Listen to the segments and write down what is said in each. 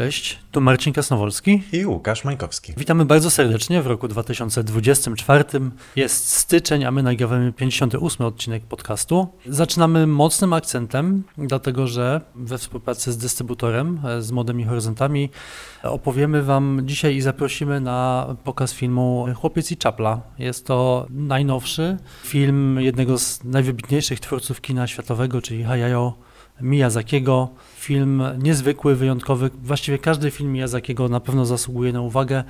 Cześć, tu Marcin Kasnowolski i Łukasz Majkowski. Witamy bardzo serdecznie w roku 2024. Jest styczeń, a my nagrywamy 58 odcinek podcastu. Zaczynamy mocnym akcentem, dlatego że we współpracy z dystrybutorem, z Modem i Horyzontami opowiemy Wam dzisiaj i zaprosimy na pokaz filmu Chłopiec i Czapla. Jest to najnowszy film jednego z najwybitniejszych twórców kina światowego, czyli Hayao Miyazakiego. Film niezwykły, wyjątkowy. Właściwie każdy film Miyazakiego na pewno zasługuje na uwagę.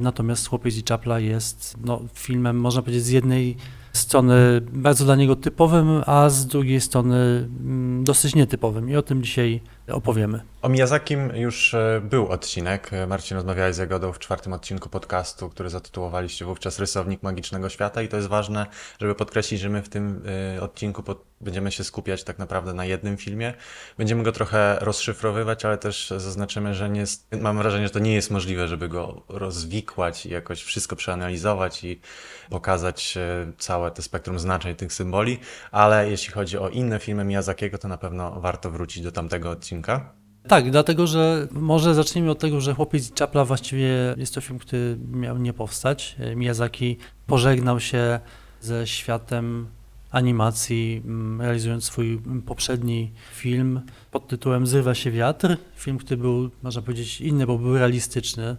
Natomiast Chłopiec i Czapla jest no, filmem, można powiedzieć, z jednej strony bardzo dla niego typowym, a z drugiej strony mm, dosyć nietypowym. I o tym dzisiaj opowiemy. O Miyazakim już e, był odcinek. Marcin rozmawiałeś z Jagodą w czwartym odcinku podcastu, który zatytułowaliście wówczas Rysownik Magicznego Świata i to jest ważne, żeby podkreślić, że my w tym e, odcinku pod, będziemy się skupiać tak naprawdę na jednym filmie. Będziemy go trochę rozszyfrowywać, ale też zaznaczymy, że nie, mam wrażenie, że to nie jest możliwe, żeby go rozwikłać i jakoś wszystko przeanalizować i pokazać e, całe to spektrum znaczeń tych symboli, ale jeśli chodzi o inne filmy Miyazakiego, to na pewno warto wrócić do tamtego odcinka. Tak, dlatego że może zacznijmy od tego, że Chłopiec i Czapla właściwie jest to film, który miał nie powstać. Miyazaki pożegnał się ze światem animacji, mm, realizując swój poprzedni film pod tytułem Zrywa się wiatr. Film, który był, można powiedzieć, inny, bo był realistyczny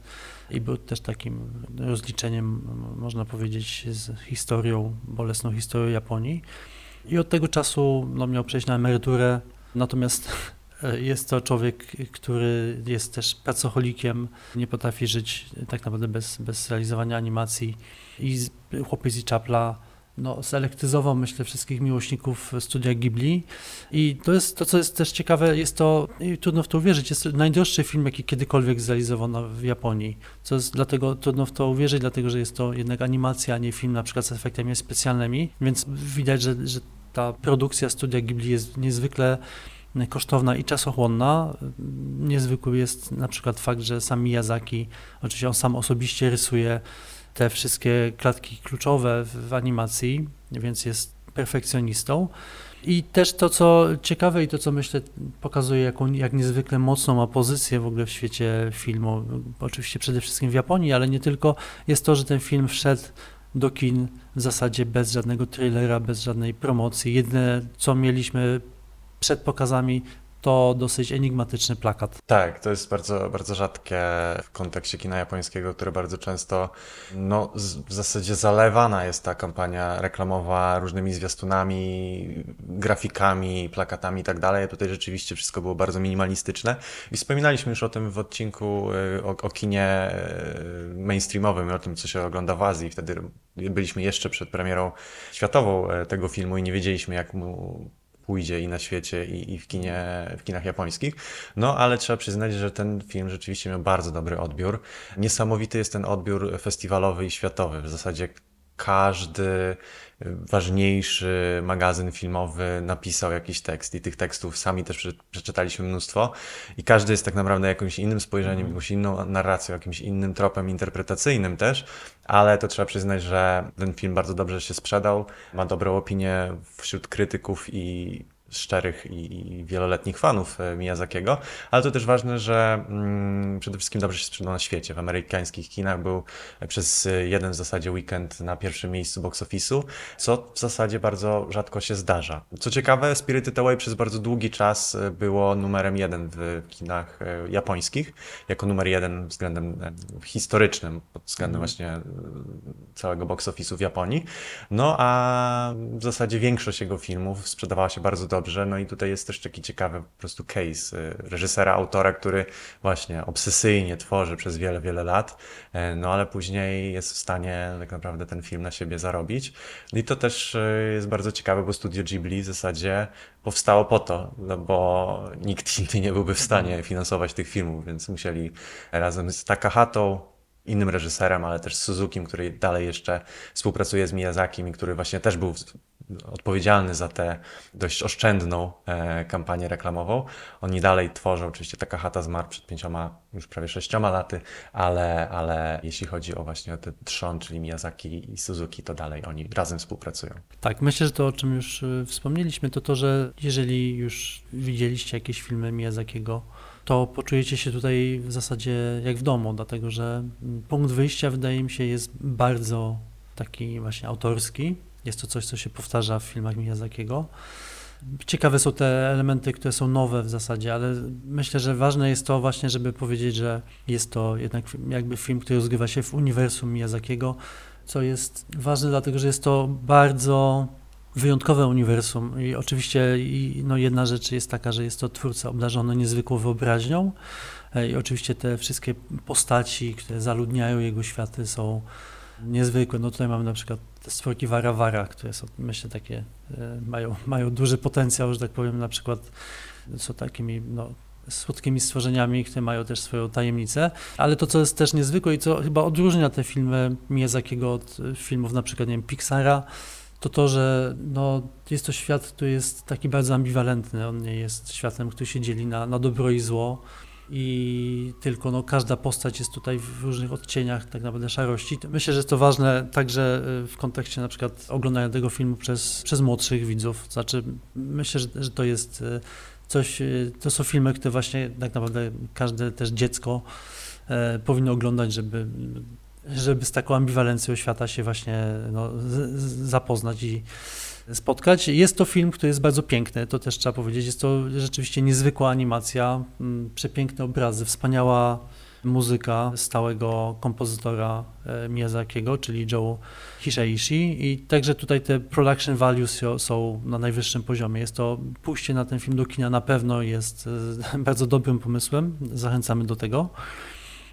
i był też takim rozliczeniem, można powiedzieć, z historią, bolesną historią Japonii. I od tego czasu no, miał przejść na emeryturę, natomiast jest to człowiek, który jest też pracocholikiem, nie potrafi żyć tak naprawdę bez, bez realizowania animacji. I Chłopiec i Czapla no, selektyzował, myślę, wszystkich miłośników studia Ghibli. I to jest to, co jest też ciekawe, jest to, trudno w to uwierzyć, jest najdroższy film, jaki kiedykolwiek zrealizowano w Japonii. Co jest dlatego trudno w to uwierzyć, dlatego że jest to jednak animacja, a nie film na przykład z efektami specjalnymi, więc widać, że, że ta produkcja studia Ghibli jest niezwykle kosztowna i czasochłonna. Niezwykły jest na przykład fakt, że sam Miyazaki, oczywiście on sam osobiście rysuje te wszystkie klatki kluczowe w animacji, więc jest perfekcjonistą. I też to, co ciekawe i to, co myślę pokazuje, jaką, jak niezwykle mocną ma pozycję w ogóle w świecie filmu, oczywiście przede wszystkim w Japonii, ale nie tylko, jest to, że ten film wszedł do kin w zasadzie bez żadnego trailera, bez żadnej promocji. Jedyne, co mieliśmy przed pokazami to dosyć enigmatyczny plakat. Tak, to jest bardzo, bardzo rzadkie w kontekście kina japońskiego, które bardzo często no, w zasadzie zalewana jest ta kampania reklamowa różnymi zwiastunami, grafikami, plakatami i tak. Tutaj rzeczywiście wszystko było bardzo minimalistyczne i wspominaliśmy już o tym w odcinku y, o, o kinie y, mainstreamowym, o tym, co się ogląda w Azji. Wtedy byliśmy jeszcze przed premierą światową y, tego filmu i nie wiedzieliśmy, jak mu pójdzie i na świecie, i, i w, kinie, w kinach japońskich. No, ale trzeba przyznać, że ten film rzeczywiście miał bardzo dobry odbiór. Niesamowity jest ten odbiór festiwalowy i światowy. W zasadzie każdy ważniejszy magazyn filmowy napisał jakiś tekst i tych tekstów sami też przeczytaliśmy mnóstwo i każdy jest tak naprawdę jakimś innym spojrzeniem, mm. jakąś inną narracją, jakimś innym tropem interpretacyjnym też, ale to trzeba przyznać, że ten film bardzo dobrze się sprzedał, ma dobrą opinię wśród krytyków i szczerych i wieloletnich fanów e, Miyazakiego, ale to też ważne, że mm, przede wszystkim dobrze się sprzedał na świecie. W amerykańskich kinach był przez jeden w zasadzie weekend na pierwszym miejscu box office'u, co w zasadzie bardzo rzadko się zdarza. Co ciekawe, Spirited Away przez bardzo długi czas e, było numerem jeden w kinach e, japońskich, jako numer jeden względem historycznym, pod względem mm. właśnie całego box office'u w Japonii. No a w zasadzie większość jego filmów sprzedawała się bardzo dobrze dobrze. No i tutaj jest też taki ciekawy po prostu case y, reżysera, autora, który właśnie obsesyjnie tworzy przez wiele, wiele lat, e, no ale później jest w stanie tak naprawdę ten film na siebie zarobić. I to też y, jest bardzo ciekawe, bo studio Ghibli w zasadzie powstało po to, no bo nikt inny nie byłby w stanie finansować tych filmów, więc musieli razem z Takahatą, innym reżyserem, ale też z Suzuki, który dalej jeszcze współpracuje z Miyazakim i który właśnie też był odpowiedzialny za tę dość oszczędną e, kampanię reklamową. Oni dalej tworzą, oczywiście taka chata zmarł przed pięcioma, już prawie sześcioma laty, ale, ale jeśli chodzi o właśnie o te trzon, czyli Miyazaki i Suzuki, to dalej oni razem współpracują. Tak, myślę, że to o czym już e, wspomnieliśmy, to to, że jeżeli już widzieliście jakieś filmy Miyazakiego, to poczujecie się tutaj w zasadzie jak w domu, dlatego że mm, punkt wyjścia wydaje mi się jest bardzo taki właśnie autorski. Jest to coś, co się powtarza w filmach Miyazakiego. Ciekawe są te elementy, które są nowe w zasadzie, ale myślę, że ważne jest to właśnie, żeby powiedzieć, że jest to jednak jakby film, który rozgrywa się w uniwersum Miyazakiego, co jest ważne, dlatego że jest to bardzo wyjątkowe uniwersum i oczywiście no jedna rzecz jest taka, że jest to twórca obdarzony niezwykłą wyobraźnią e, i oczywiście te wszystkie postaci, które zaludniają jego światy są niezwykłe. No tutaj mamy na przykład stworki Warawara, które są myślę takie, e, mają, mają duży potencjał, że tak powiem, na przykład są takimi no, słodkimi stworzeniami, które mają też swoją tajemnicę, ale to, co jest też niezwykłe i co chyba odróżnia te filmy Miyazakiego od filmów na przykład, nie wiem, Pixara, to to, że no, jest to świat, który jest taki bardzo ambiwalentny. On nie jest światem, który się dzieli na, na dobro i zło i tylko no, każda postać jest tutaj w różnych odcieniach tak naprawdę szarości. Myślę, że jest to ważne także y, w kontekście na przykład oglądania tego filmu przez, przez młodszych widzów. Znaczy myślę, że, że to jest y, coś, y, to są filmy, które właśnie tak naprawdę każde też dziecko e, powinno oglądać, żeby żeby z taką ambiwalencją świata się właśnie no, zapoznać i spotkać. Jest to film, który jest bardzo piękny, to też trzeba powiedzieć. Jest to rzeczywiście niezwykła animacja, m, przepiękne obrazy, wspaniała muzyka stałego kompozytora e, Miyazakiego, czyli Joe Hisaishi i także tutaj te production values są na najwyższym poziomie. Jest to pójście na ten film do kina na pewno jest e, bardzo dobrym pomysłem, zachęcamy do tego.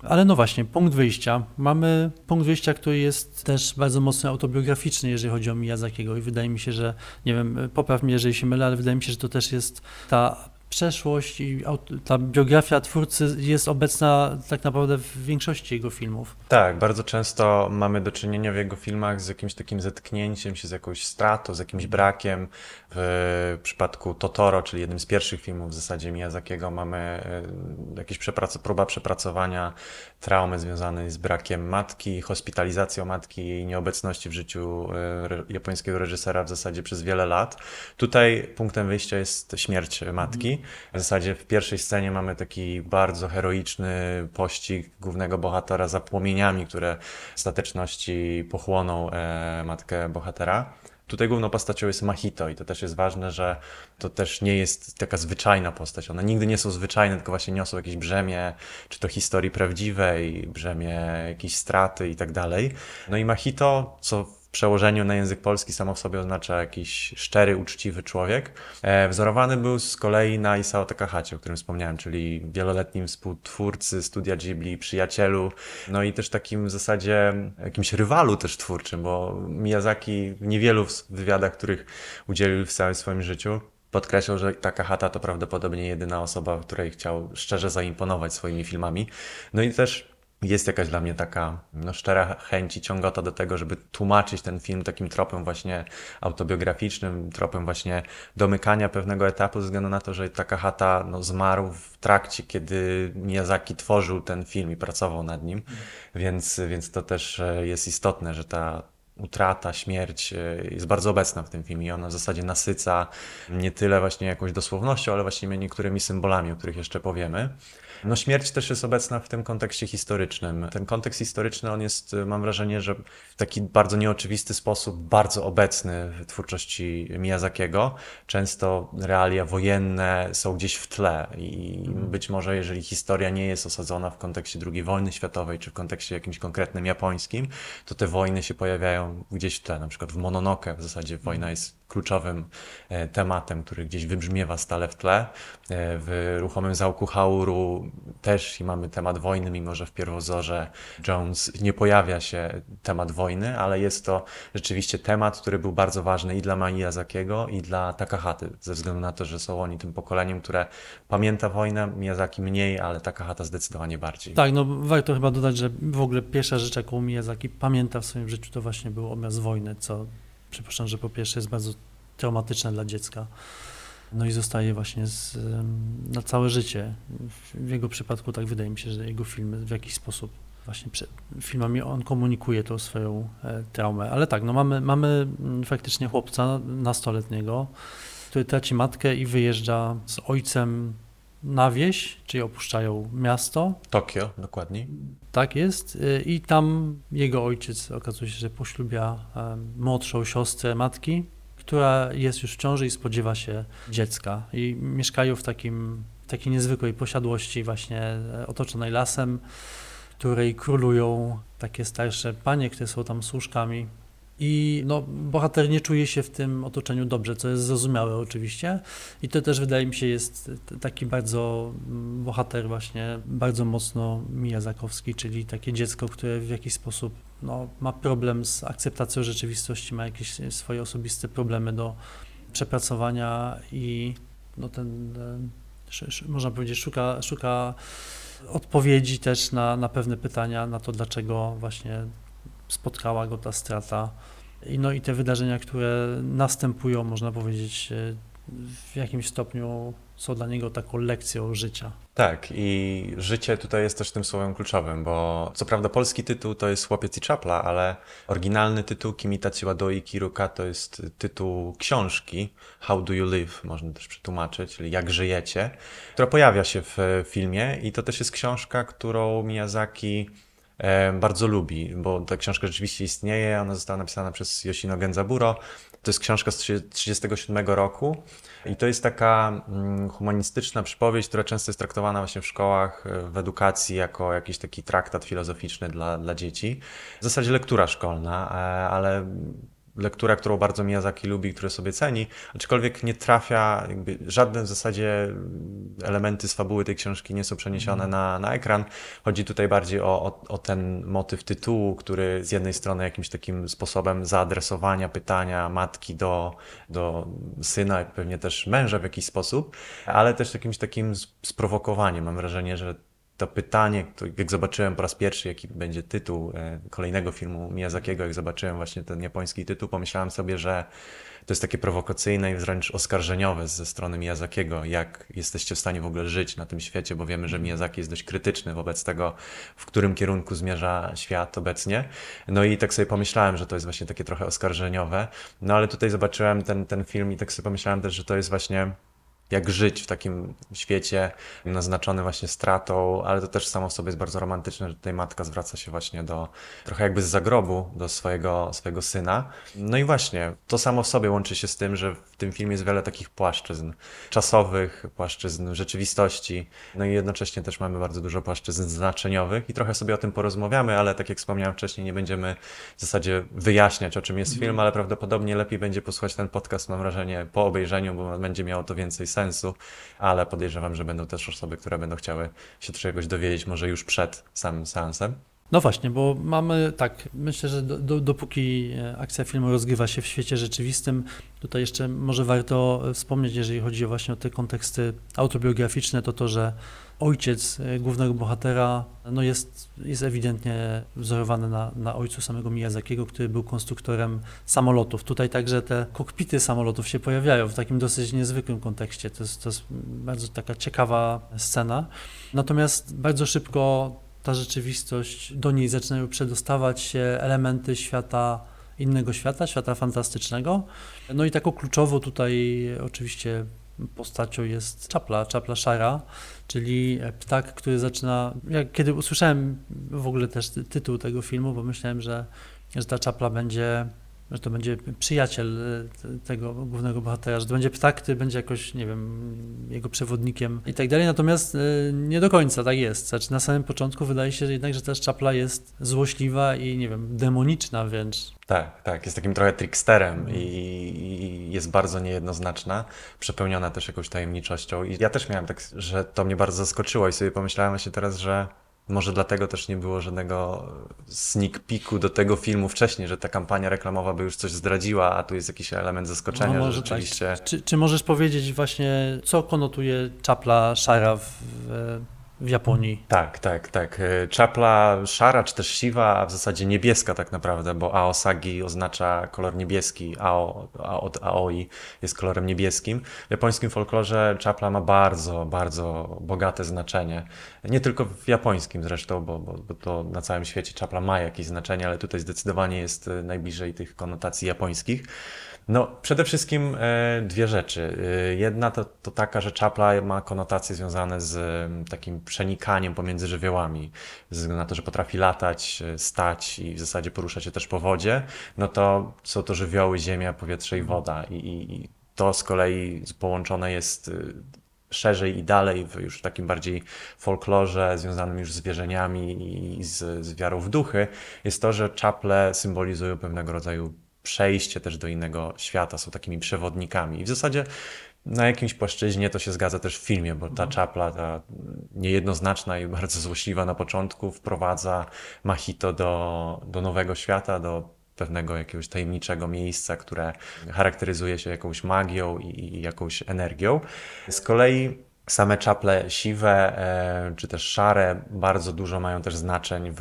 Ale no właśnie, punkt wyjścia. Mamy punkt wyjścia, który jest też bardzo mocno autobiograficzny, jeżeli chodzi o Miyazakiego i wydaje mi się, że, nie wiem, popraw mnie, jeżeli się mylę, ale wydaje mi się, że to też jest ta przeszłość i ta biografia twórcy jest obecna tak naprawdę w większości jego filmów. Tak, bardzo często mamy do czynienia w jego filmach z jakimś takim zetknięciem się z jakąś stratą, z jakimś brakiem. W przypadku Totoro, czyli jednym z pierwszych filmów w zasadzie Miyazakiego, mamy e, jakieś próba przepracowania traumy związanej z brakiem matki, hospitalizacją matki, jej nieobecności w życiu e, japońskiego reżysera w zasadzie przez wiele lat. Tutaj punktem wyjścia jest śmierć matki. W zasadzie w pierwszej scenie mamy taki bardzo heroiczny pościg głównego bohatera za płomieniami, które w stateczności pochłoną e, matkę bohatera. Tutaj główną postacią jest Mahito i to też jest ważne, że to też nie jest taka zwyczajna postać. One nigdy nie są zwyczajne, tylko właśnie niosą jakieś brzemię, czy to historii prawdziwej, brzemię jakiejś straty i tak dalej. No i Mahito, co przełożeniu na język polski samo w sobie oznacza jakiś szczery, uczciwy człowiek. E, wzorowany był z kolei na Isao Takahacie, o którym wspomniałem, czyli wieloletnim współtwórcy studia Ghibli, przyjacielu, no i też takim w zasadzie jakimś rywalu też twórczym, bo Miyazaki w niewielu wywiadach, których udzielił w całym swoim życiu, podkreślał, że Takahata to prawdopodobnie jedyna osoba, której chciał szczerze zaimponować swoimi filmami. No i też jest jakaś dla mnie taka no, szczera chęć i ciągota do tego, żeby tłumaczyć ten film takim tropem właśnie autobiograficznym, tropem właśnie domykania pewnego etapu, ze względu na to, że Takahata no, zmarł w trakcie, kiedy Miyazaki tworzył ten film i pracował nad nim, mm. więc, więc to też e, jest istotne, że ta utrata, śmierć e, jest bardzo obecna w tym filmie i ona w zasadzie nasyca nie tyle właśnie jakąś dosłownością, ale właśnie niektórymi symbolami, o których jeszcze powiemy. No śmierć też jest obecna w tym kontekście historycznym. Ten kontekst historyczny, on jest, mam wrażenie, że w taki bardzo nieoczywisty sposób bardzo obecny w twórczości Miyazakiego. Często realia wojenne są gdzieś w tle i mhm. być może jeżeli historia nie jest osadzona w kontekście II wojny światowej, czy w kontekście jakimś konkretnym japońskim, to te wojny się pojawiają gdzieś w tle. Na przykład w Mononoke w zasadzie wojna jest kluczowym e, tematem, który gdzieś wybrzmiewa stale w tle. E, w ruchomym załku Hauru też mamy temat wojny, mimo że w pierwowzorze Jones nie pojawia się temat wojny, ale jest to rzeczywiście temat, który był bardzo ważny i dla Miyazakiego, i dla Takahaty, ze względu na to, że są oni tym pokoleniem, które pamięta wojnę, Miyazaki mniej, ale Takahata zdecydowanie bardziej. Tak, no warto chyba dodać, że w ogóle pierwsza rzecz, jaką Miyazaki pamięta w swoim życiu, to właśnie był obraz wojny, co przypuszczam, że po pierwsze jest bardzo traumatyczne dla dziecka. No i zostaje właśnie z, na całe życie. W jego przypadku tak wydaje mi się, że jego filmy w jakiś sposób właśnie filmami on komunikuje tą swoją e, traumę. Ale tak, no mamy, mamy mm, faktycznie chłopca nastoletniego, który traci matkę i wyjeżdża z ojcem na wieś, czyli opuszczają miasto. Tokio, dokładniej. Tak jest. Y, I tam jego ojciec okazuje się, że poślubia młodszą siostrę matki, która jest już w ciąży i spodziewa się dziecka. I mieszkają w takim, takiej niezwykłej posiadłości, właśnie e, otoczonej lasem, której królują takie starsze panie, które są tam służkami. I no, bohater nie czuje się w tym otoczeniu dobrze, co jest zrozumiałe oczywiście. I to też wydaje mi się jest taki bardzo mm, bohater właśnie, bardzo mocno Miyazakowski, czyli takie dziecko, które w jakiś sposób no, ma problem z akceptacją rzeczywistości, ma jakieś swoje osobiste problemy do przepracowania i no, ten, można powiedzieć, szuka, szuka odpowiedzi też na, na pewne pytania, na to, dlaczego właśnie spotkała go ta strata. No i te wydarzenia, które następują, można powiedzieć, e, w jakimś stopniu są dla niego taką lekcją życia. Tak, i życie tutaj jest też tym słowem kluczowym, bo co prawda polski tytuł to jest Chłopiec i Czapla, ale oryginalny tytuł Kimitachi wa Doi Kiruka to jest tytuł książki How do you live, można też przetłumaczyć, czyli Jak żyjecie, która pojawia się w filmie i to też jest książka, którą Miyazaki bardzo lubi, bo ta książka rzeczywiście istnieje, ona została napisana przez Yoshino Genzaburo. To jest książka z 1937 roku i to jest taka mm, humanistyczna przypowieść, która często jest traktowana właśnie w szkołach, e, w edukacji jako jakiś taki traktat filozoficzny dla, dla dzieci. W zasadzie lektura szkolna, e, ale lektura, którą bardzo Miyazaki lubi, które sobie ceni, aczkolwiek nie trafia, jakby żadne w zasadzie elementy z fabuły tej książki nie są przeniesione na, na ekran. Chodzi tutaj bardziej o, o, o ten motyw tytułu, który z jednej strony jakimś takim sposobem zaadresowania pytania matki do, do syna, pewnie też męża w jakiś sposób, ale też jakimś takim sprowokowaniem. Mam wrażenie, że to pytanie, to jak zobaczyłem po raz pierwszy, jaki będzie tytuł e, kolejnego filmu Miyazakiego, jak zobaczyłem właśnie ten japoński tytuł, pomyślałem sobie, że to jest takie prowokacyjne i wręcz oskarżeniowe ze strony Miyazakiego, jak jesteście w stanie w ogóle żyć na tym świecie, bo wiemy, że Miyazaki jest dość krytyczny wobec tego, w którym kierunku zmierza świat obecnie. No i tak sobie pomyślałem, że to jest właśnie takie trochę oskarżeniowe, no ale tutaj zobaczyłem ten, ten film i tak sobie pomyślałem też, że to jest właśnie jak żyć w takim świecie naznaczony właśnie stratą, ale to też samo w sobie jest bardzo romantyczne, że tutaj matka zwraca się właśnie do trochę jakby z zagrobu do swojego, swojego syna. No i właśnie to samo w sobie łączy się z tym, że w tym filmie jest wiele takich płaszczyzn czasowych, płaszczyzn rzeczywistości, no i jednocześnie też mamy bardzo dużo płaszczyzn znaczeniowych i trochę sobie o tym porozmawiamy, ale tak jak wspomniałem wcześniej, nie będziemy w zasadzie wyjaśniać, o czym jest film, ale prawdopodobnie lepiej będzie posłuchać ten podcast, mam wrażenie, po obejrzeniu, bo będzie miało to więcej sensu sensu, ale podejrzewam, że będą też osoby, które będą chciały się czegoś dowiedzieć, może już przed samym seansem. No właśnie, bo mamy tak, myślę, że do, do, dopóki e, akcja filmu rozgrywa się w świecie rzeczywistym, tutaj jeszcze może warto wspomnieć, jeżeli chodzi właśnie o te konteksty autobiograficzne, to to, że ojciec e, głównego bohatera no jest, jest ewidentnie wzorowany na, na ojcu samego Miyazakiego, który był konstruktorem samolotów. Tutaj także te kokpity samolotów się pojawiają w takim dosyć niezwykłym kontekście. To jest, to jest bardzo taka ciekawa scena. Natomiast bardzo szybko ta rzeczywistość, do niej zaczynają przedostawać się elementy świata, innego świata, świata fantastycznego. No i taką kluczową tutaj oczywiście postacią jest czapla, czapla szara, czyli ptak, który zaczyna, jak kiedy usłyszałem w ogóle też tytuł tego filmu, bo myślałem, że, że ta czapla będzie że to będzie przyjaciel tego głównego bohatera, że to będzie ptak, który będzie jakoś, nie wiem, jego przewodnikiem i tak dalej, natomiast nie do końca tak jest. Znaczy na samym początku wydaje się że jednak, że ta czapla jest złośliwa i, nie wiem, demoniczna wręcz. Tak, tak, jest takim trochę tricksterem i, i jest bardzo niejednoznaczna, przepełniona też jakąś tajemniczością i ja też miałem tak, że to mnie bardzo zaskoczyło i sobie pomyślałem się teraz, że może dlatego też nie było żadnego sneak peeku do tego filmu wcześniej, że ta kampania reklamowa by już coś zdradziła, a tu jest jakiś element zaskoczenia, no że rzeczywiście... Tak. Czy, czy, możesz powiedzieć właśnie, co konotuje czapla szara w, w Japonii. Tak, tak, tak. Czapla szara, czy też siwa, a w zasadzie niebieska tak naprawdę, bo aosagi oznacza kolor niebieski, ao, od aoi jest kolorem niebieskim. W japońskim folklorze czapla ma bardzo, bardzo bogate znaczenie. Nie tylko w japońskim zresztą, bo, bo, bo to na całym świecie czapla ma jakieś znaczenie, ale tutaj zdecydowanie jest najbliżej tych konotacji japońskich. No, przede wszystkim e, dwie rzeczy. E, jedna to, to taka, że czapla ma konotacje związane z takim przenikaniem pomiędzy żywiołami. Ze względu na to, że potrafi latać, e, stać i w zasadzie porusza się też po wodzie, no to są to żywioły ziemia, powietrze i woda. I, i, i to z kolei połączone jest y, szerzej i dalej, w już takim bardziej folklorze związanym już z wierzeniami i z, z wiarą w duchy, jest to, że czaple symbolizują pewnego rodzaju przejście też do innego świata, są takimi przewodnikami. I w zasadzie na jakimś płaszczyźnie to się zgadza też w filmie, bo ta czapla, ta niejednoznaczna i bardzo złośliwa na początku, wprowadza Machito do, do nowego świata, do pewnego jakiegoś tajemniczego miejsca, które charakteryzuje się jakąś magią i, i jakąś energią. Z kolei Same czaple siwe e, czy też szare bardzo dużo mają też znaczeń w,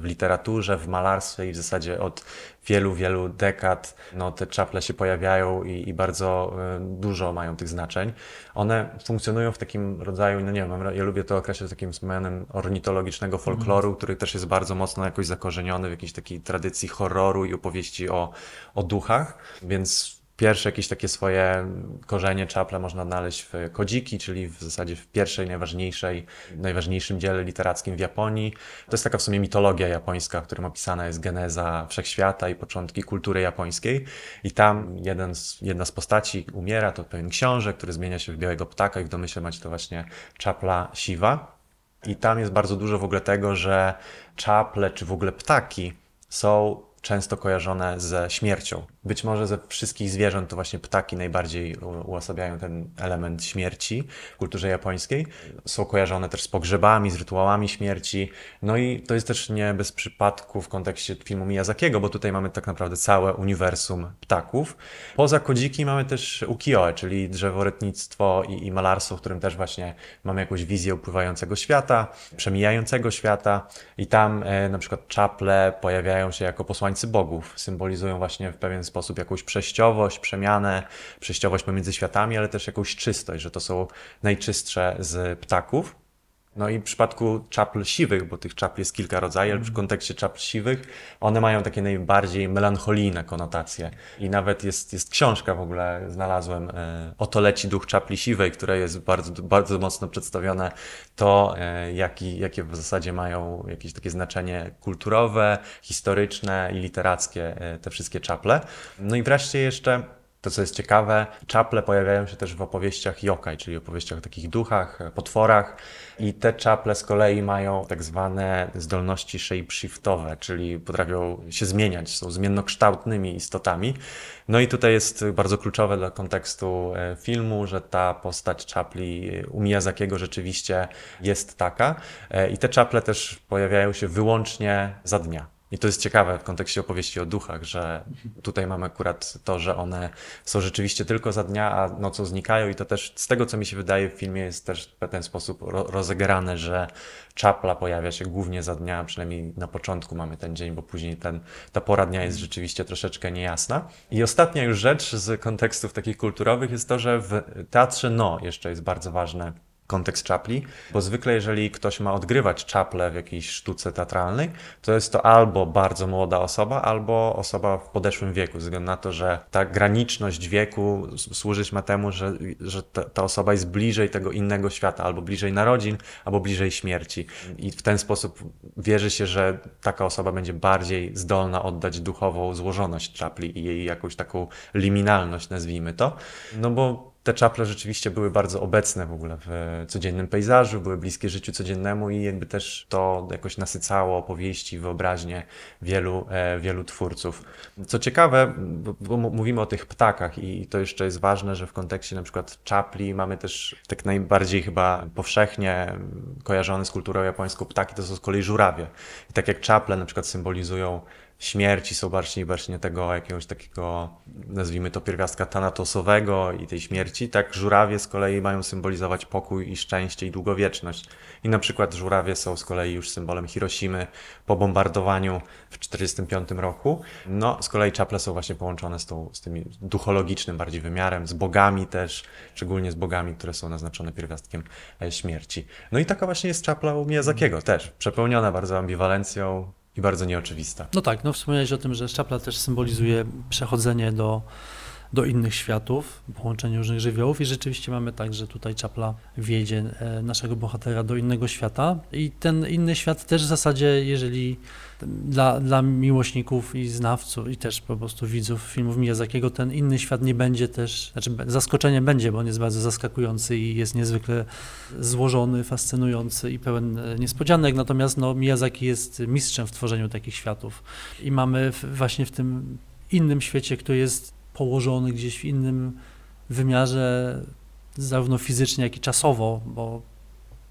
w literaturze, w malarstwie i w zasadzie od wielu, wielu dekad no, te czaple się pojawiają i, i bardzo e, dużo mają tych znaczeń. One funkcjonują w takim rodzaju, no nie wiem, ja lubię to określać takim mianem ornitologicznego folkloru, mm. który też jest bardzo mocno jakoś zakorzeniony w jakiejś takiej tradycji horroru i opowieści o, o duchach, więc Pierwsze jakieś takie swoje korzenie czaple można odnaleźć w Kodziki, czyli w zasadzie w pierwszej, najważniejszej, najważniejszym dziele literackim w Japonii. To jest taka w sumie mitologia japońska, w którym opisana jest geneza wszechświata i początki kultury japońskiej. I tam jeden z, jedna z postaci umiera, to pewien książę, który zmienia się w białego ptaka i w domyśle macie to właśnie czapla siwa. I tam jest bardzo dużo w ogóle tego, że czaple czy w ogóle ptaki są często kojarzone ze śmiercią. Być może ze wszystkich zwierząt to właśnie ptaki najbardziej uosabiają ten element śmierci w kulturze japońskiej. Są kojarzone też z pogrzebami, z rytuałami śmierci. No i to jest też nie bez przypadku w kontekście filmu Miyazakiego, bo tutaj mamy tak naprawdę całe uniwersum ptaków. Poza kodziki mamy też ukiyo, czyli drzeworytnictwo i, i malarstwo, w którym też właśnie mamy jakąś wizję upływającego świata, przemijającego świata i tam e, na przykład czaple pojawiają się jako posłańcy bogów, symbolizują właśnie w pewien sposób jakąś przejściowość, przemianę, przejściowość pomiędzy światami, ale też jakąś czystość, że to są najczystsze z ptaków. No i w przypadku czapl siwych, bo tych czapl jest kilka rodzajów, ale w mhm. kontekście czapl siwych, one mają takie najbardziej melancholijne konotacje. I nawet jest, jest książka w ogóle, znalazłem, e, Oto leci duch czapli siwej, która jest bardzo, bardzo mocno przedstawione to, e, jaki, jakie w zasadzie mają jakieś takie znaczenie kulturowe, historyczne i literackie e, te wszystkie czaple. No i wreszcie jeszcze to, co jest ciekawe, czaple pojawiają się też w opowieściach yokai, czyli opowieściach o takich duchach, potworach. I te czaple z kolei mają tak zwane zdolności shapeshiftowe, czyli potrafią się zmieniać, są zmiennokształtnymi istotami. No i tutaj jest bardzo kluczowe dla kontekstu e, filmu, że ta postać czapli u Miyazakiego rzeczywiście jest taka. E, I te czaple też pojawiają się wyłącznie za dnia. I to jest ciekawe w kontekście opowieści o duchach, że tutaj mamy akurat to, że one są rzeczywiście tylko za dnia, a nocą znikają i to też z tego, co mi się wydaje w filmie jest też w ten sposób rozegrane, że czapla pojawia się głównie za dnia, przynajmniej na początku mamy ten dzień, bo później ten, ta pora dnia jest rzeczywiście troszeczkę niejasna. I ostatnia już rzecz z kontekstów takich kulturowych jest to, że w teatrze no jeszcze jest bardzo ważne kontekst czapli, bo zwykle jeżeli ktoś ma odgrywać czaplę w jakiejś sztuce teatralnej, to jest to albo bardzo młoda osoba, albo osoba w podeszłym wieku, ze względu na to, że ta graniczność wieku służyć ma temu, że, że ta, ta osoba jest bliżej tego innego świata, albo bliżej narodzin, albo bliżej śmierci. I w ten sposób wierzy się, że taka osoba będzie bardziej zdolna oddać duchową złożoność czapli i jej jakąś taką liminalność, nazwijmy to. No bo te czaple rzeczywiście były bardzo obecne w ogóle w codziennym pejzażu, były bliskie życiu codziennemu i jakby też to jakoś nasycało opowieści, wyobraźnię wielu, e, wielu twórców. Co ciekawe, bo mówimy o tych ptakach i to jeszcze jest ważne, że w kontekście na przykład czapli mamy też tak najbardziej chyba powszechnie kojarzone z kulturą japońską ptaki, to są z kolei żurawie. I tak jak czaple na przykład symbolizują śmierci są bardziej właśnie tego jakiegoś takiego, nazwijmy to pierwiastka tanatosowego i tej śmierci, tak żurawie z kolei mają symbolizować pokój i szczęście i długowieczność. I na przykład żurawie są z kolei już symbolem Hiroshimy po bombardowaniu w 1945 roku. No, z kolei czaple są właśnie połączone z, tą, z tym duchologicznym bardziej wymiarem, z bogami też, szczególnie z bogami, które są naznaczone pierwiastkiem e, śmierci. No i taka właśnie jest czapla u Miyazakiego też, przepełniona bardzo ambiwalencją, i bardzo nieoczywista. No tak, no wspomniałeś o tym, że szczapla też symbolizuje przechodzenie do do innych światów, połączenie różnych żywiołów i rzeczywiście mamy tak, że tutaj czapla wiedzie e, naszego bohatera do innego świata i ten inny świat też w zasadzie, jeżeli dla, dla miłośników i znawców i też po prostu widzów filmów Miyazakiego ten inny świat nie będzie też, znaczy zaskoczenie będzie, bo on jest bardzo zaskakujący i jest niezwykle złożony, fascynujący i pełen e, niespodzianek, natomiast no, Miyazaki jest mistrzem w tworzeniu takich światów. I mamy właśnie w tym innym świecie, który jest położony gdzieś w innym wymiarze, zarówno fizycznie, jak i czasowo, bo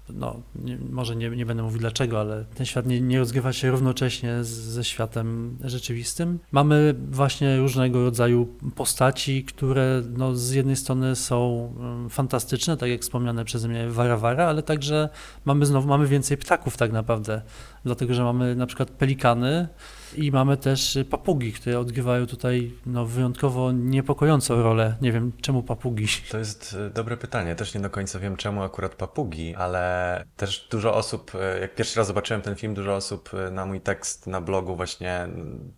no, nie, może nie, nie będę mówił dlaczego, ale ten świat nie, nie rozgrywa się równocześnie z, ze światem rzeczywistym. Mamy właśnie różnego rodzaju postaci, które no, z jednej strony są um, fantastyczne, tak jak wspomniane przeze mnie Warawara, ale także mamy znowu mamy więcej ptaków tak naprawdę, dlatego że mamy na przykład pelikany, i mamy też papugi, które odgrywają tutaj no, wyjątkowo niepokojącą rolę. Nie wiem, czemu papugi? To jest e, dobre pytanie. Też nie do końca wiem, czemu akurat papugi, ale też dużo osób, e, jak pierwszy raz zobaczyłem ten film, dużo osób na mój tekst na blogu właśnie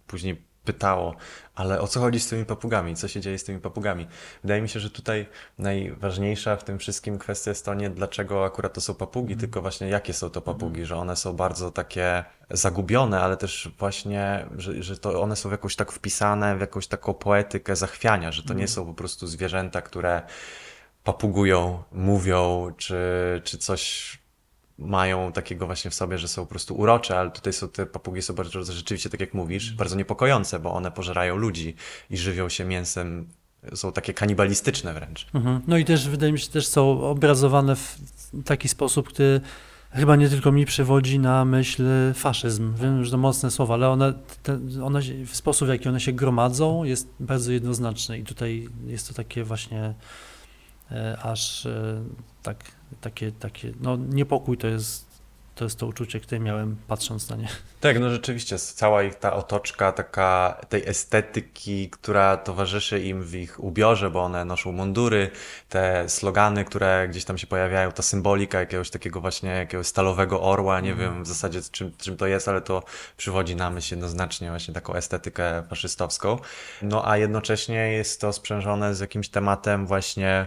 później pytało, ale o co chodzi z tymi papugami? Co się dzieje z tymi papugami? Wydaje mi się, że tutaj najważniejsza w tym wszystkim kwestia jest to nie dlaczego akurat to są papugi, mm. tylko właśnie jakie są to papugi, mm. że one są bardzo takie zagubione, ale też właśnie, że, że to one są w jakąś tak wpisane w jakąś taką poetykę zachwiania, że to mm. nie są po prostu zwierzęta, które papugują, mówią, czy, czy coś mają takiego właśnie w sobie, że są po prostu urocze, ale tutaj są te papugi są bardzo rzeczywiście, tak jak mówisz, mhm. bardzo niepokojące, bo one pożerają ludzi i żywią się mięsem, są takie kanibalistyczne wręcz. Mhm. No i też wydaje mi się, że są obrazowane w taki sposób, który chyba nie tylko mi przywodzi na myśl faszyzm. Wiem, że to mocne słowa, ale one, te, one w sposób, w jaki one się gromadzą, jest bardzo jednoznaczny i tutaj jest to takie właśnie e, aż e, tak takie, takie no niepokój to jest, to jest to uczucie, które miałem patrząc na nie. Tak, no rzeczywiście, cała ich ta otoczka taka tej estetyki, która towarzyszy im w ich ubiorze, bo one noszą mundury, te slogany, które gdzieś tam się pojawiają, ta symbolika jakiegoś takiego właśnie jakiegoś stalowego orła, nie mm. wiem w zasadzie czym, czym to jest, ale to przywodzi na myśl jednoznacznie właśnie taką estetykę faszystowską. No a jednocześnie jest to sprzężone z jakimś tematem właśnie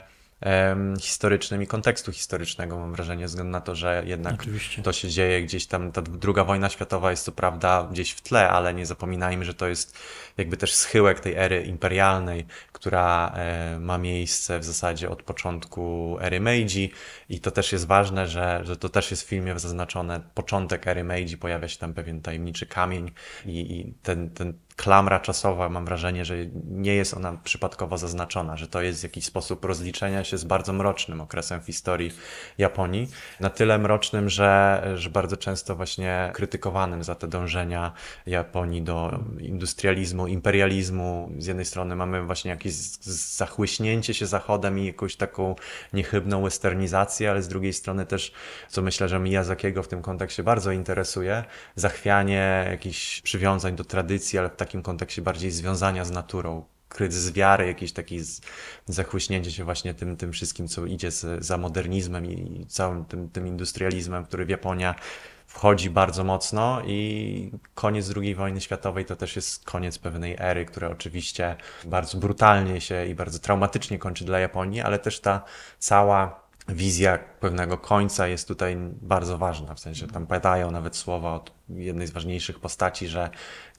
historycznym i kontekstu historycznego, mam wrażenie, względu na to, że jednak Oczywiście. to się dzieje gdzieś tam, ta druga wojna światowa jest co prawda gdzieś w tle, ale nie zapominajmy, że to jest jakby też schyłek tej ery imperialnej, która e, ma miejsce w zasadzie od początku ery Meiji. I to też jest ważne, że, że to też jest w filmie zaznaczone, początek ery Meiji, pojawia się tam pewien tajemniczy kamień i, i ten, ten klamra czasowa, mam wrażenie, że nie jest ona przypadkowo zaznaczona, że to jest jakiś sposób rozliczenia się z bardzo mrocznym okresem w historii Japonii. Na tyle mrocznym, że, że bardzo często właśnie krytykowanym za te dążenia Japonii do industrializmu, imperializmu. Z jednej strony mamy właśnie jakieś zachłyśnięcie się Zachodem i jakąś taką niechybną westernizację, ale z drugiej strony też, co myślę, że Miyazakiego w tym kontekście bardzo interesuje, zachwianie jakichś przywiązań do tradycji, ale w takim kontekście bardziej związania z naturą, kryzys wiary, jakieś takie zachłyśnięcie się właśnie tym, tym wszystkim, co idzie z, za modernizmem i całym tym, tym industrializmem, który w Japonia wchodzi bardzo mocno i koniec II wojny światowej to też jest koniec pewnej ery, która oczywiście bardzo brutalnie się i bardzo traumatycznie kończy dla Japonii, ale też ta cała wizja pewnego końca jest tutaj bardzo ważna. W sensie tam padają nawet słowa od jednej z ważniejszych postaci, że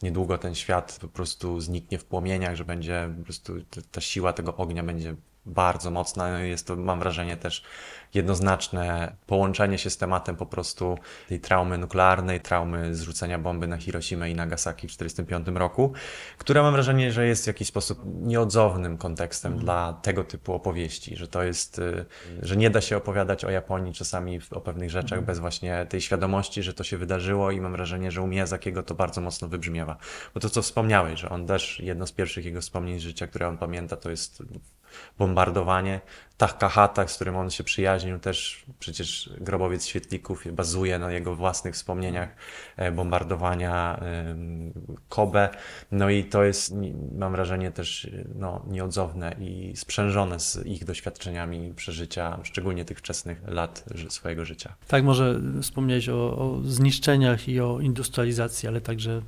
niedługo ten świat po prostu zniknie w płomieniach, że będzie po prostu ta siła tego ognia będzie bardzo mocna. Jest to, mam wrażenie, też jednoznaczne połączenie się z tematem po prostu tej traumy nuklearnej, traumy zrzucenia bomby na Hiroshima i Nagasaki w 1945 roku, która mam wrażenie, że jest w jakiś sposób nieodzownym kontekstem mm. dla tego typu opowieści, że to jest, y, że nie da się opowiadać o Japonii czasami o pewnych rzeczach mm. bez właśnie tej świadomości, że to się wydarzyło i mam wrażenie, że u Miyazakiego to bardzo mocno wybrzmiewa. Bo to, co wspomniałeś, że on też, jedno z pierwszych jego wspomnień z życia, które on pamięta, to jest bombardowanie. Takahata, z którym on się przyjaźnił, też przecież grobowiec świetlików bazuje na jego własnych wspomnieniach e, bombardowania Kobe. No i to jest, mam wrażenie, też no, nieodzowne i sprzężone z ich doświadczeniami przeżycia, szczególnie tych wczesnych lat swojego życia. Tak, może wspomnieć o, o zniszczeniach i o industrializacji, ale także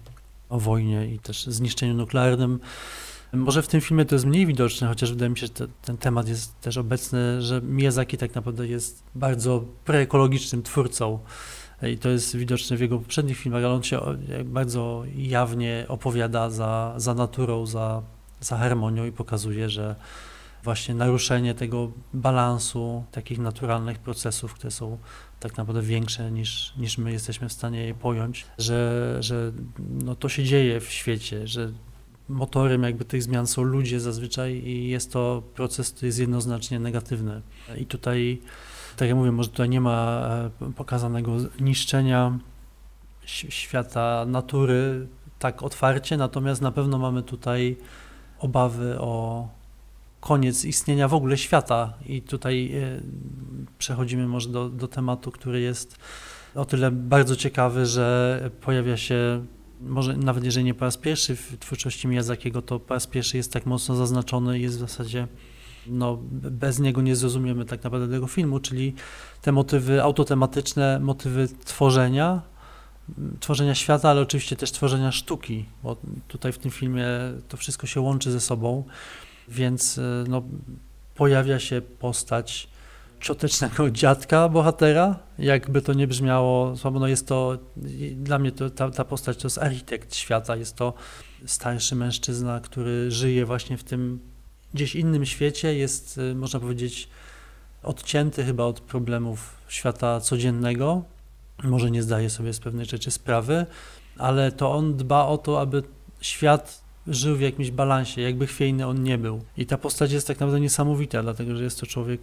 o wojnie i też zniszczeniu nuklearnym. Może w tym filmie to jest mniej widoczne, chociaż wydaje mi się, że te, ten temat jest też obecny, że Miyazaki tak naprawdę jest bardzo preekologicznym twórcą. I to jest widoczne w jego poprzednich filmach, ale on się bardzo jawnie opowiada za, za naturą, za, za harmonią i pokazuje, że właśnie naruszenie tego balansu takich naturalnych procesów, które są tak naprawdę większe niż, niż my jesteśmy w stanie je pojąć, że, że no to się dzieje w świecie, że motorem jakby tych zmian są ludzie zazwyczaj i jest to proces, który jest jednoznacznie negatywny. I tutaj, tak jak mówię, może tutaj nie ma e, pokazanego niszczenia świata natury tak otwarcie, natomiast na pewno mamy tutaj obawy o koniec istnienia w ogóle świata. I tutaj e, przechodzimy może do, do tematu, który jest o tyle bardzo ciekawy, że pojawia się może nawet jeżeli nie po raz pierwszy w twórczości Miyazakiego, to po raz pierwszy jest tak mocno zaznaczony i jest w zasadzie no, bez niego nie zrozumiemy tak naprawdę tego filmu, czyli te motywy autotematyczne, motywy tworzenia, tworzenia świata, ale oczywiście też tworzenia sztuki, bo tutaj w tym filmie to wszystko się łączy ze sobą, więc no, pojawia się postać ciotecznego dziadka bohatera, jakby to nie brzmiało słabo, no jest to, dla mnie to, ta, ta postać to jest architekt świata, jest to starszy mężczyzna, który żyje właśnie w tym gdzieś innym świecie, jest, y, można powiedzieć, odcięty chyba od problemów świata codziennego, może nie zdaje sobie z pewnej rzeczy sprawy, ale to on dba o to, aby świat żył w jakimś balansie, jakby chwiejny on nie był. I ta postać jest tak naprawdę niesamowita, dlatego że jest to człowiek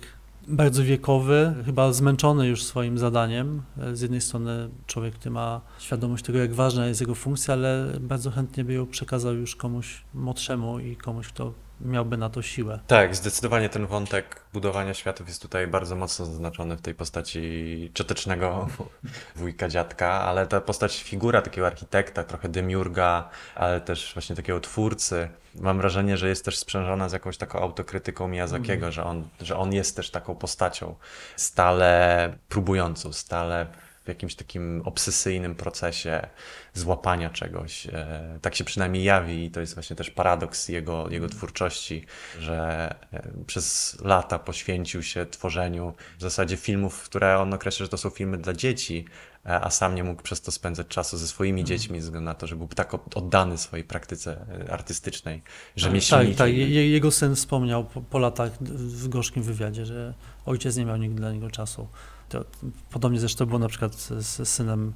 bardzo wiekowy, chyba zmęczony już swoim zadaniem. Z jednej strony człowiek, który ma świadomość tego, jak ważna jest jego funkcja, ale bardzo chętnie by ją przekazał już komuś młodszemu i komuś, kto miałby na to siłę. Tak, zdecydowanie ten wątek budowania światów jest tutaj bardzo mocno zaznaczony w tej postaci ciotecznego wujka dziadka, ale ta postać, figura takiego architekta, trochę demiurga, ale też właśnie takiego twórcy, mam wrażenie, że jest też sprzężona z jakąś taką autokrytyką Miyazakiego, mm. że, on, że on jest też taką postacią stale próbującą, stale jakimś takim obsesyjnym procesie złapania czegoś. E, tak się przynajmniej jawi i to jest właśnie też paradoks jego, jego twórczości, że e, przez lata poświęcił się tworzeniu w zasadzie filmów, które on określa, że to są filmy dla dzieci, e, a sam nie mógł przez to spędzać czasu ze swoimi mhm. dziećmi, ze względu na to, że był tak oddany swojej praktyce artystycznej, rzemieślniczej. Tak, tak. Jego syn wspomniał po, po latach w gorzkim wywiadzie, że ojciec nie miał nigdy dla niego czasu. To, podobnie zresztą było na przykład z, z synem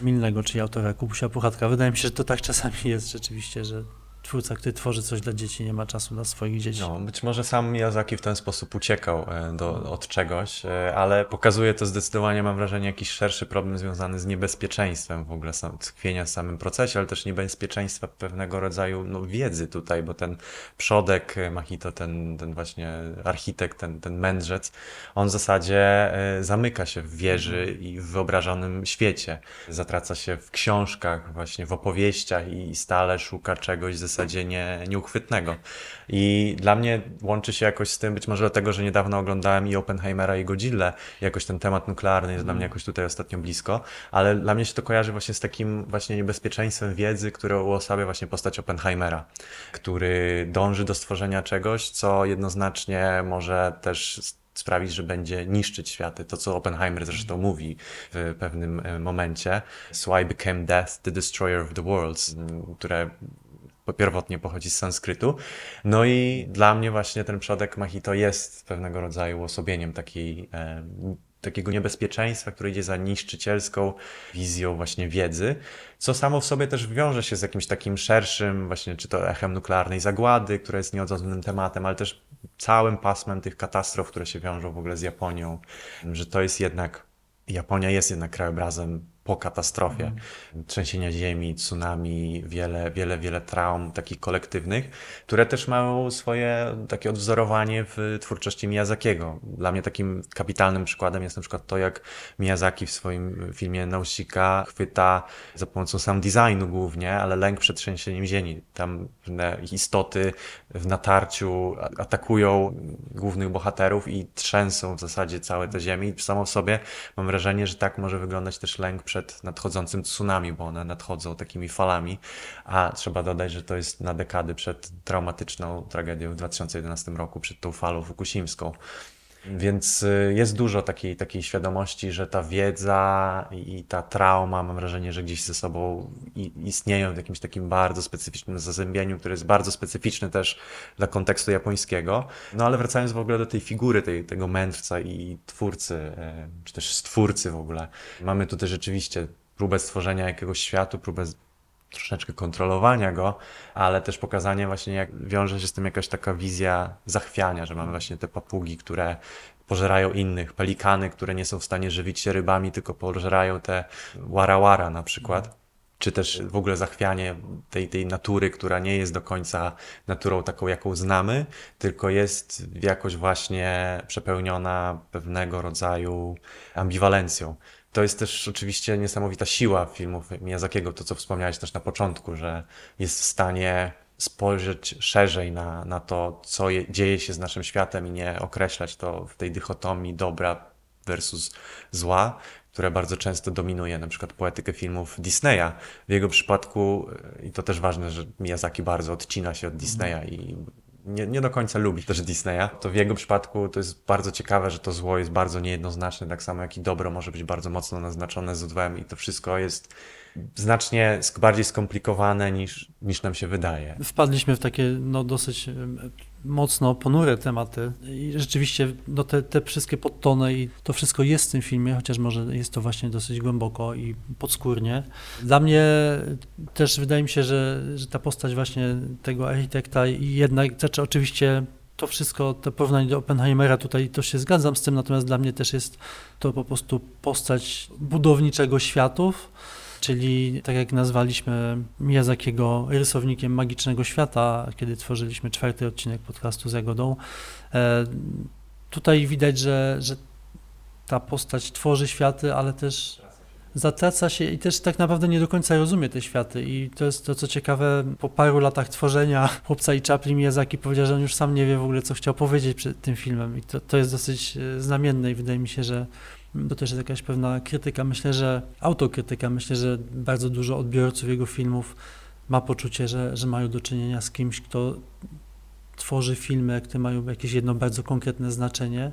Milnego, czyli autora Kubusia Puchatka. Wydaje mi się, że to tak czasami jest rzeczywiście, że twórca, który tworzy coś dla dzieci, nie ma czasu dla swoich dzieci. No, być może sam Miyazaki w ten sposób uciekał e, do, od czegoś, e, ale pokazuje to zdecydowanie, mam wrażenie, jakiś szerszy problem związany z niebezpieczeństwem w ogóle sam, tkwienia w samym procesie, ale też niebezpieczeństwa pewnego rodzaju no, wiedzy tutaj, bo ten przodek e, Mahito, ten, ten właśnie architekt, ten, ten mędrzec, on w zasadzie zamyka się w wieży i w wyobrażonym świecie. Zatraca się w książkach, właśnie w opowieściach i stale szuka czegoś ze zasadzie nie, nieuchwytnego. I dla mnie łączy się jakoś z tym, być może dlatego, że niedawno oglądałem i Oppenheimera i Godzilla, jakoś ten temat nuklearny jest mm. dla mnie jakoś tutaj ostatnio blisko, ale dla mnie się to kojarzy właśnie z takim właśnie niebezpieczeństwem wiedzy, które uosabia właśnie postać Oppenheimera, który dąży do stworzenia czegoś, co jednoznacznie może też sprawić, że będzie niszczyć światy. To, co Oppenheimer zresztą mówi w pewnym e, momencie. So I became death, the destroyer of the worlds, które pierwotnie pochodzi z sanskrytu. No i dla mnie właśnie ten przodek Mahito jest pewnego rodzaju osobieniem takiej, e, takiego niebezpieczeństwa, które idzie za niszczycielską wizją właśnie wiedzy, co samo w sobie też wiąże się z jakimś takim szerszym właśnie, czy to echem nuklearnej zagłady, która jest nieodzownym tematem, ale też całym pasmem tych katastrof, które się wiążą w ogóle z Japonią, że to jest jednak, Japonia jest jednak krajobrazem po katastrofie. Mhm. Trzęsienia ziemi, tsunami, wiele, wiele, wiele traum takich kolektywnych, które też mają swoje takie odwzorowanie w twórczości Miyazakiego. Dla mnie takim kapitalnym przykładem jest na przykład to, jak Miyazaki w swoim filmie Nausicaa chwyta za pomocą sam designu głównie, ale lęk przed trzęsieniem ziemi. Tam istoty w natarciu atakują głównych bohaterów i trzęsą w zasadzie całe te ziemi. I samo w sobie mam wrażenie, że tak może wyglądać też lęk przed przed nadchodzącym tsunami, bo one nadchodzą takimi falami, a trzeba dodać, że to jest na dekady przed traumatyczną tragedią w 2011 roku, przed tą falą fukusimską. Więc y, jest dużo takiej, takiej świadomości, że ta wiedza i ta trauma, mam wrażenie, że gdzieś ze sobą istnieją w jakimś takim bardzo specyficznym zazębieniu, które jest bardzo specyficzne też dla kontekstu japońskiego. No ale wracając w ogóle do tej figury, tej, tego mędrca i twórcy, e, czy też stwórcy w ogóle, mamy tutaj rzeczywiście próbę stworzenia jakiegoś światu, próbę troszeczkę kontrolowania go, ale też pokazanie właśnie, jak łąże się z tym jakaś taka wizja zachwiania, że mamy właśnie te papugi, które pożerają innych, pelikany, które nie są w stanie żywić się rybami, tylko pożerają te warawara na przykład. Czy też w ogóle zachwianie tej, tej natury, która nie jest do końca naturą taką, jaką znamy, tylko jest jakoś właśnie przepełniona pewnego rodzaju ambiwalencją to jest też oczywiście niesamowita siła filmów Miyazakiego, to co wspomniałeś też na początku, że jest w stanie spojrzeć szerzej na, na to, co je, dzieje się z naszym światem i nie określać to w tej dychotomii dobra versus zła, które bardzo często dominuje na przykład poetykę filmów Disneya. W jego przypadku, i to też ważne, że Miyazaki bardzo odcina się od Disneya i nie, nie do końca lubi też Disneya, to w jego przypadku to jest bardzo ciekawe, że to zło jest bardzo niejednoznaczne, tak samo jak i dobro może być bardzo mocno naznaczone złem i to wszystko jest znacznie bardziej skomplikowane niż, niż nam się wydaje. Wpadliśmy w takie no, dosyć mocno ponure tematy i rzeczywiście no, te, te wszystkie podtony i to wszystko jest w tym filmie, chociaż może jest to właśnie dosyć głęboko i podskórnie. Dla mnie też wydaje mi się, że, że ta postać właśnie tego architekta jednak, znaczy oczywiście to wszystko, to porównanie do Oppenheimera tutaj to się zgadzam z tym, natomiast dla mnie też jest to po prostu postać budowniczego światów, czyli tak jak nazwaliśmy Miyazakiego rysownikiem magicznego świata, kiedy tworzyliśmy czwarty odcinek podcastu z Jagodą. E, tutaj widać, że, że ta postać tworzy światy, ale też zatraca się i też tak naprawdę nie do końca rozumie te światy. I to jest to, co ciekawe, po paru latach tworzenia chłopca i Chaplin Miyazaki powiedział, że on już sam nie wie w ogóle, co chciał powiedzieć przed tym filmem. I to, to jest dosyć e, znamienne i wydaje mi się, że to też jest jakaś pewna krytyka. Myślę, że autokrytyka. Myślę, że bardzo dużo odbiorców jego filmów ma poczucie, że, że mają do czynienia z kimś, kto tworzy filmy, które mają jakieś jedno bardzo konkretne znaczenie,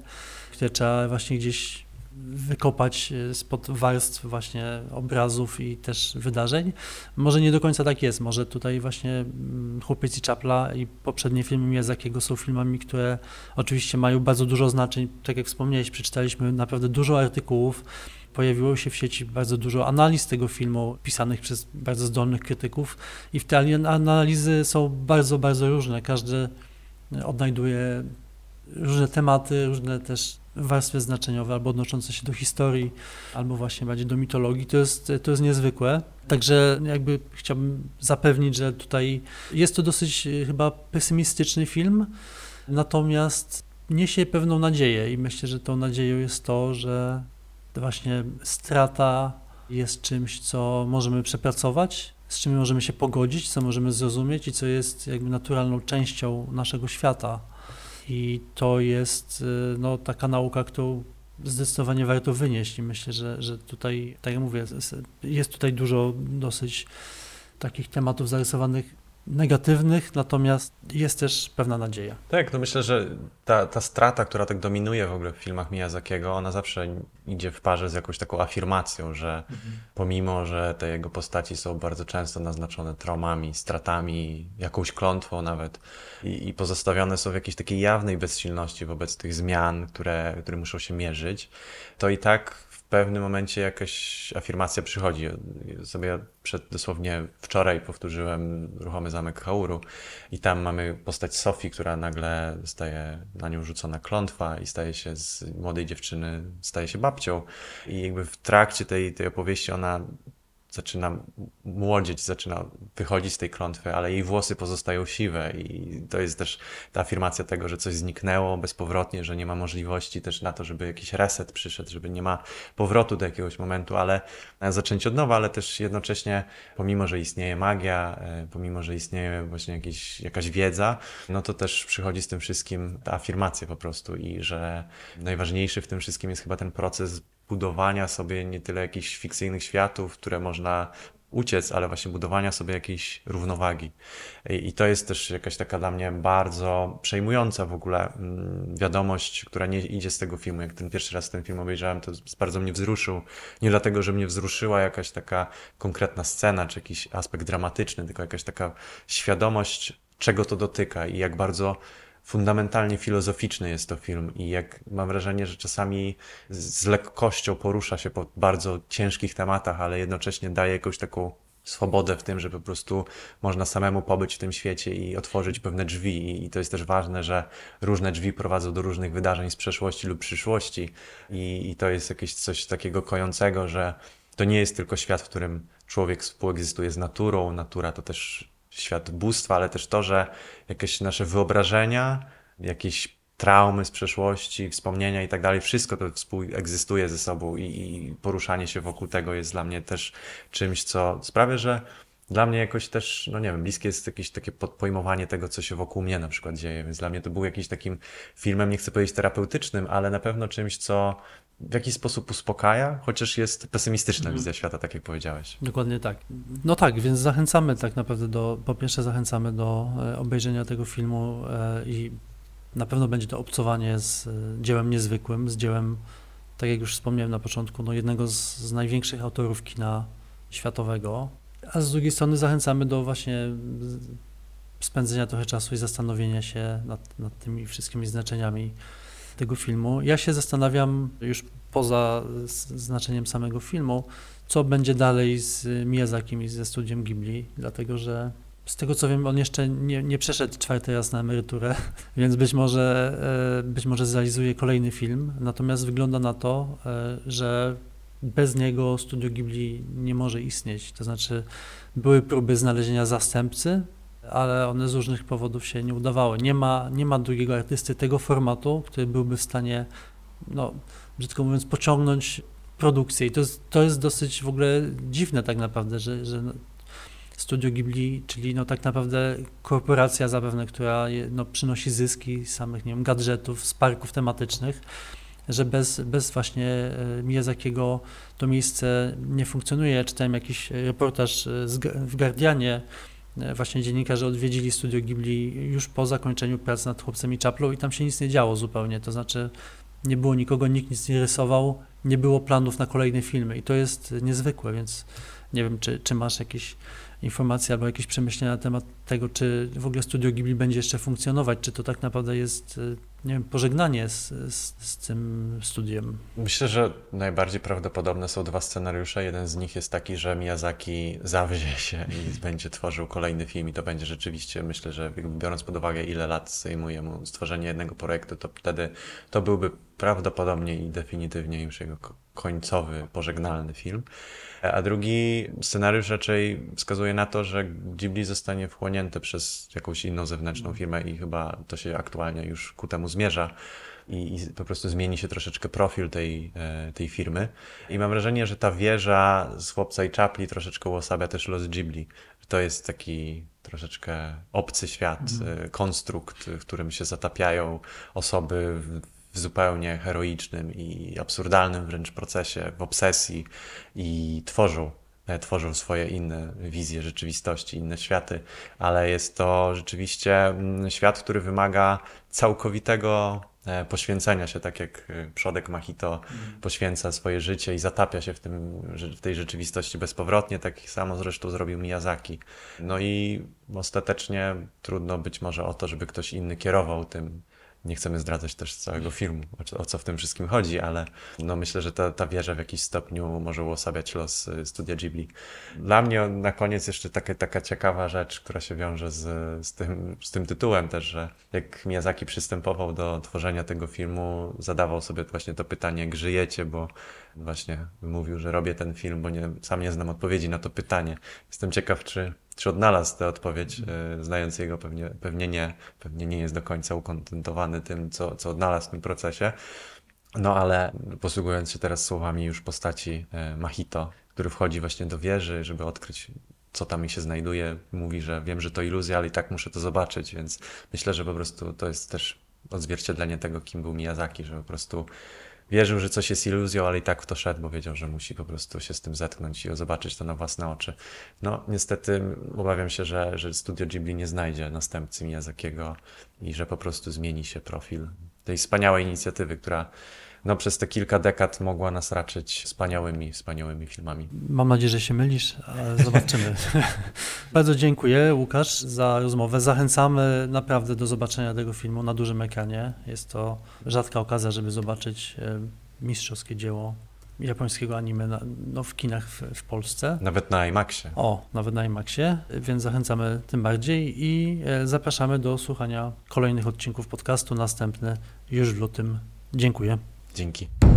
które trzeba właśnie gdzieś wykopać e, spod warstw właśnie obrazów i też wydarzeń. Może nie do końca tak jest, może tutaj właśnie mm, Chłopiec i Czapla i poprzednie filmy Miyazakiego są filmami, które oczywiście mają bardzo dużo znaczeń, tak jak wspomniałeś, przeczytaliśmy naprawdę dużo artykułów, pojawiło się w sieci bardzo dużo analiz tego filmu, pisanych przez bardzo zdolnych krytyków. I te analizy są bardzo, bardzo różne, każdy odnajduje różne tematy, różne też warstwy znaczeniowe, albo odnoszące się do historii, albo właśnie bardziej do mitologii, to jest, to jest niezwykłe. Także jakby chciałbym zapewnić, że tutaj jest to dosyć e, chyba pesymistyczny film, natomiast niesie pewną nadzieję i myślę, że tą nadzieją jest to, że właśnie strata jest czymś, co możemy przepracować, z czym możemy się pogodzić, co możemy zrozumieć i co jest jakby naturalną częścią naszego świata. I to jest y, no, taka nauka, którą zdecydowanie warto wynieść. I myślę, że, że tutaj, tak jak mówię, jest tutaj dużo dosyć takich tematów zarysowanych negatywnych, natomiast jest też pewna nadzieja. Tak, no myślę, że ta, ta strata, która tak dominuje w ogóle w filmach Miyazakiego, ona zawsze idzie w parze z jakąś taką afirmacją, że mhm. pomimo, że te jego postaci są bardzo często naznaczone traumami, stratami, jakąś klątwą nawet i, i pozostawione są w jakiejś takiej jawnej bezsilności wobec tych zmian, które, które muszą się mierzyć, to i tak pewnym momencie jakaś afirmacja przychodzi. Sobie przed dosłownie wczoraj powtórzyłem Ruchomy Zamek Hauru i tam mamy postać Sofii, która nagle staje na nią rzucona klątwa i staje się z młodej dziewczyny, staje się babcią. I jakby w trakcie tej, tej opowieści ona zaczyna młodzieć, zaczyna wychodzić z tej klątwy, ale jej włosy pozostają siwe i to jest też ta afirmacja tego, że coś zniknęło bezpowrotnie, że nie ma możliwości też na to, żeby jakiś reset przyszedł, żeby nie ma powrotu do jakiegoś momentu, ale zacząć od nowa, ale też jednocześnie pomimo, że istnieje magia, e, pomimo, że istnieje właśnie jakieś, jakaś wiedza, no to też przychodzi z tym wszystkim ta afirmacja po prostu i że najważniejszy w tym wszystkim jest chyba ten proces budowania sobie nie tyle jakichś fikcyjnych światów, które można uciec, ale właśnie budowania sobie jakiejś równowagi. I, to jest też jakaś taka dla mnie bardzo przejmująca w ogóle mm, wiadomość, która nie idzie z tego filmu. Jak ten pierwszy raz ten film obejrzałem, to bardzo mnie wzruszył. Nie dlatego, że mnie wzruszyła jakaś taka konkretna scena, czy jakiś aspekt dramatyczny, tylko jakaś taka świadomość, czego to dotyka i jak bardzo fundamentalnie filozoficzny jest to film i jak mam wrażenie, że czasami z lekkością porusza się po bardzo ciężkich tematach, ale jednocześnie daje jakąś taką swobodę w tym, że po prostu można samemu pobyć w tym świecie i otworzyć pewne drzwi. I to jest też ważne, że różne drzwi prowadzą do różnych wydarzeń z przeszłości lub przyszłości. I, i to jest jakieś coś takiego kojącego, że to nie jest tylko świat, w którym człowiek współegzystuje z naturą. Natura to też świat bóstwa, ale też to, że jakieś nasze wyobrażenia, jakieś traumy z przeszłości, wspomnienia i tak dalej, wszystko to współegzystuje ze sobą i, i, poruszanie się wokół tego jest dla mnie też czymś, co sprawia, że dla mnie jakoś też, no nie wiem, bliskie jest jakieś takie podpojmowanie tego, co się wokół mnie na przykład dzieje, więc dla mnie to był jakiś takim filmem, nie chcę powiedzieć terapeutycznym, ale na pewno czymś, co w jakiś sposób uspokaja, chociaż jest pesymistyczna mhm. wizja świata, tak jak powiedziałeś. Dokładnie tak. No tak, więc zachęcamy tak naprawdę do, po pierwsze zachęcamy do e, obejrzenia tego filmu e, i na pewno będzie to obcowanie z e, dziełem niezwykłym, z dziełem, tak jak już wspomniałem na początku, no jednego z, z największych autorów kina światowego, a z drugiej strony zachęcamy do właśnie spędzenia trochę czasu i zastanowienia się nad, nad tymi wszystkimi znaczeniami tego filmu. Ja się zastanawiam już poza znaczeniem samego filmu, co będzie dalej z Miyazakim i ze studiem Ghibli, dlatego że z tego co wiem, on jeszcze nie, nie przeszedł czwarty raz na emeryturę, więc być może, e, być może zrealizuje kolejny film. Natomiast wygląda na to, e, że bez niego studio Ghibli nie może istnieć. To znaczy, były próby znalezienia zastępcy, ale one z różnych powodów się nie udawały. Nie ma, nie ma drugiego artysty tego formatu, który byłby w stanie, no, brzydko mówiąc, pociągnąć produkcję. I to jest, to jest dosyć w ogóle dziwne tak naprawdę, że, że Studio Ghibli, czyli no tak naprawdę korporacja zapewne, która no, przynosi zyski z samych, nie wiem, gadżetów, z parków tematycznych, że bez, bez właśnie e, Miyazakiego to miejsce nie funkcjonuje. Czytałem jakiś reportaż e, w Guardianie, właśnie dziennikarze odwiedzili studio Ghibli już po zakończeniu prac nad Chłopcem i Czaplą i tam się nic nie działo zupełnie, to znaczy nie było nikogo, nikt nic nie rysował, nie było planów na kolejne filmy i to jest niezwykłe, więc nie wiem, czy, czy masz jakieś informacje albo jakieś przemyślenia na temat tego, czy w ogóle Studio Ghibli będzie jeszcze funkcjonować, czy to tak naprawdę jest, e, nie wiem, pożegnanie z, z, z tym studiem. Myślę, że najbardziej prawdopodobne są dwa scenariusze. Jeden z nich jest taki, że Miyazaki zawzie się i będzie tworzył kolejny film i to będzie rzeczywiście, myślę, że biorąc pod uwagę ile lat zajmuje mu stworzenie jednego projektu, to wtedy to byłby prawdopodobnie i definitywnie już jego końcowy, pożegnalny film. A drugi scenariusz raczej wskazuje na to, że Ghibli zostanie wchłonięte przez jakąś inną zewnętrzną firmę i chyba to się aktualnie już ku temu zmierza. I, i, po prostu zmieni się troszeczkę profil tej, e, tej firmy. I mam wrażenie, że ta wieża z Chłopca i Czapli troszeczkę uosabia też los Ghibli. To jest taki troszeczkę obcy świat, mm. konstrukt, w którym się zatapiają osoby w, w zupełnie heroicznym i absurdalnym wręcz procesie, w obsesji i tworzą, e, tworzą swoje inne wizje rzeczywistości, inne światy, ale jest to rzeczywiście mm, świat, który wymaga całkowitego e, poświęcenia się, tak jak e, przodek Machito mm. poświęca swoje życie i zatapia się w, tym, w tej rzeczywistości bezpowrotnie, tak samo zresztą zrobił Miyazaki. No i ostatecznie trudno być może o to, żeby ktoś inny kierował tym, nie chcemy zdradzać też całego filmu, o, co w tym wszystkim chodzi, ale no myślę, że ta, ta wieża w jakiś stopniu może uosabiać los y, studia Ghibli. Dla mnie na koniec jeszcze taka, taka ciekawa rzecz, która się wiąże z, z, tym, z tym tytułem też, że jak Miyazaki przystępował do tworzenia tego filmu, zadawał sobie właśnie to pytanie, jak żyjecie, bo właśnie mówił, że robię ten film, bo nie, sam nie znam odpowiedzi na to pytanie. Jestem ciekaw, czy czy odnalazł tę odpowiedź, mm. znając jego pewnie, pewnie nie, pewnie nie jest do końca ukontentowany tym, co, co odnalazł w tym procesie. No ale posługując się teraz słowami już postaci e, Mahito, który wchodzi właśnie do wieży, żeby odkryć, co tam mi się znajduje, mówi, że wiem, że to iluzja, ale i tak muszę to zobaczyć, więc myślę, że po prostu to jest też odzwierciedlenie tego, kim był Miyazaki, że po prostu wierzył, że coś jest iluzją, ale i tak w to szedł, bo wiedział, że musi po prostu się z tym zetknąć i zobaczyć to na własne oczy. No niestety obawiam się, że, że studio Ghibli nie znajdzie następcy Miyazakiego i że po prostu zmieni się profil tej wspaniałej inicjatywy, która no, przez te kilka dekad mogła nas raczyć wspaniałymi, wspaniałymi filmami. Mam nadzieję, że się mylisz, ale zobaczymy. Bardzo dziękuję, Łukasz, za rozmowę. Zachęcamy naprawdę do zobaczenia tego filmu na dużym ekranie. Jest to rzadka okazja, żeby zobaczyć e, mistrzowskie dzieło japońskiego anime na, no, w kinach w, w Polsce. Nawet na IMAXie. O, nawet na IMAXie, więc zachęcamy tym bardziej i e, zapraszamy do słuchania kolejnych odcinków podcastu. Następny już w lutym. Dziękuję. Dzięki.